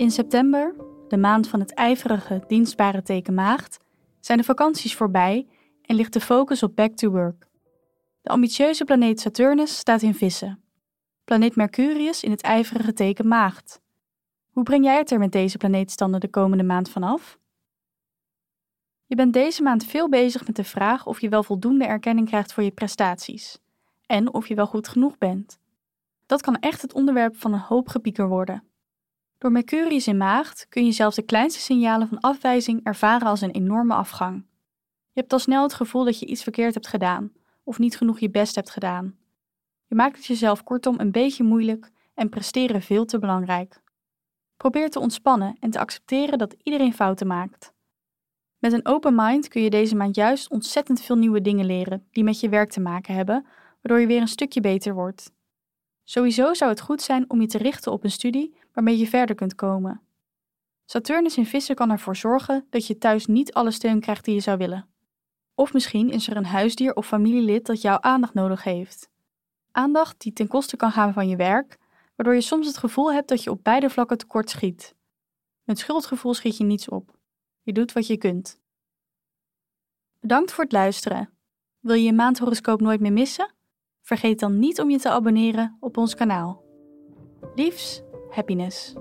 In september, de maand van het ijverige, dienstbare teken maagd, zijn de vakanties voorbij en ligt de focus op back to work. De ambitieuze planeet Saturnus staat in vissen. Planeet Mercurius in het ijverige teken maagd. Hoe breng jij het er met deze planeetstanden de komende maand vanaf? Je bent deze maand veel bezig met de vraag of je wel voldoende erkenning krijgt voor je prestaties en of je wel goed genoeg bent. Dat kan echt het onderwerp van een hoop gepieker worden. Door Mercurius in maagd kun je zelfs de kleinste signalen van afwijzing ervaren als een enorme afgang. Je hebt al snel het gevoel dat je iets verkeerd hebt gedaan of niet genoeg je best hebt gedaan. Je maakt het jezelf kortom een beetje moeilijk en presteren veel te belangrijk. Probeer te ontspannen en te accepteren dat iedereen fouten maakt. Met een open mind kun je deze maand juist ontzettend veel nieuwe dingen leren die met je werk te maken hebben, waardoor je weer een stukje beter wordt. Sowieso zou het goed zijn om je te richten op een studie waarmee je verder kunt komen. Saturnus in vissen kan ervoor zorgen dat je thuis niet alle steun krijgt die je zou willen. Of misschien is er een huisdier of familielid dat jouw aandacht nodig heeft. Aandacht die ten koste kan gaan van je werk, waardoor je soms het gevoel hebt dat je op beide vlakken tekort schiet. Met schuldgevoel schiet je niets op. Je doet wat je kunt. Bedankt voor het luisteren. Wil je je maandhoroscoop nooit meer missen? Vergeet dan niet om je te abonneren op ons kanaal. Liefs, happiness.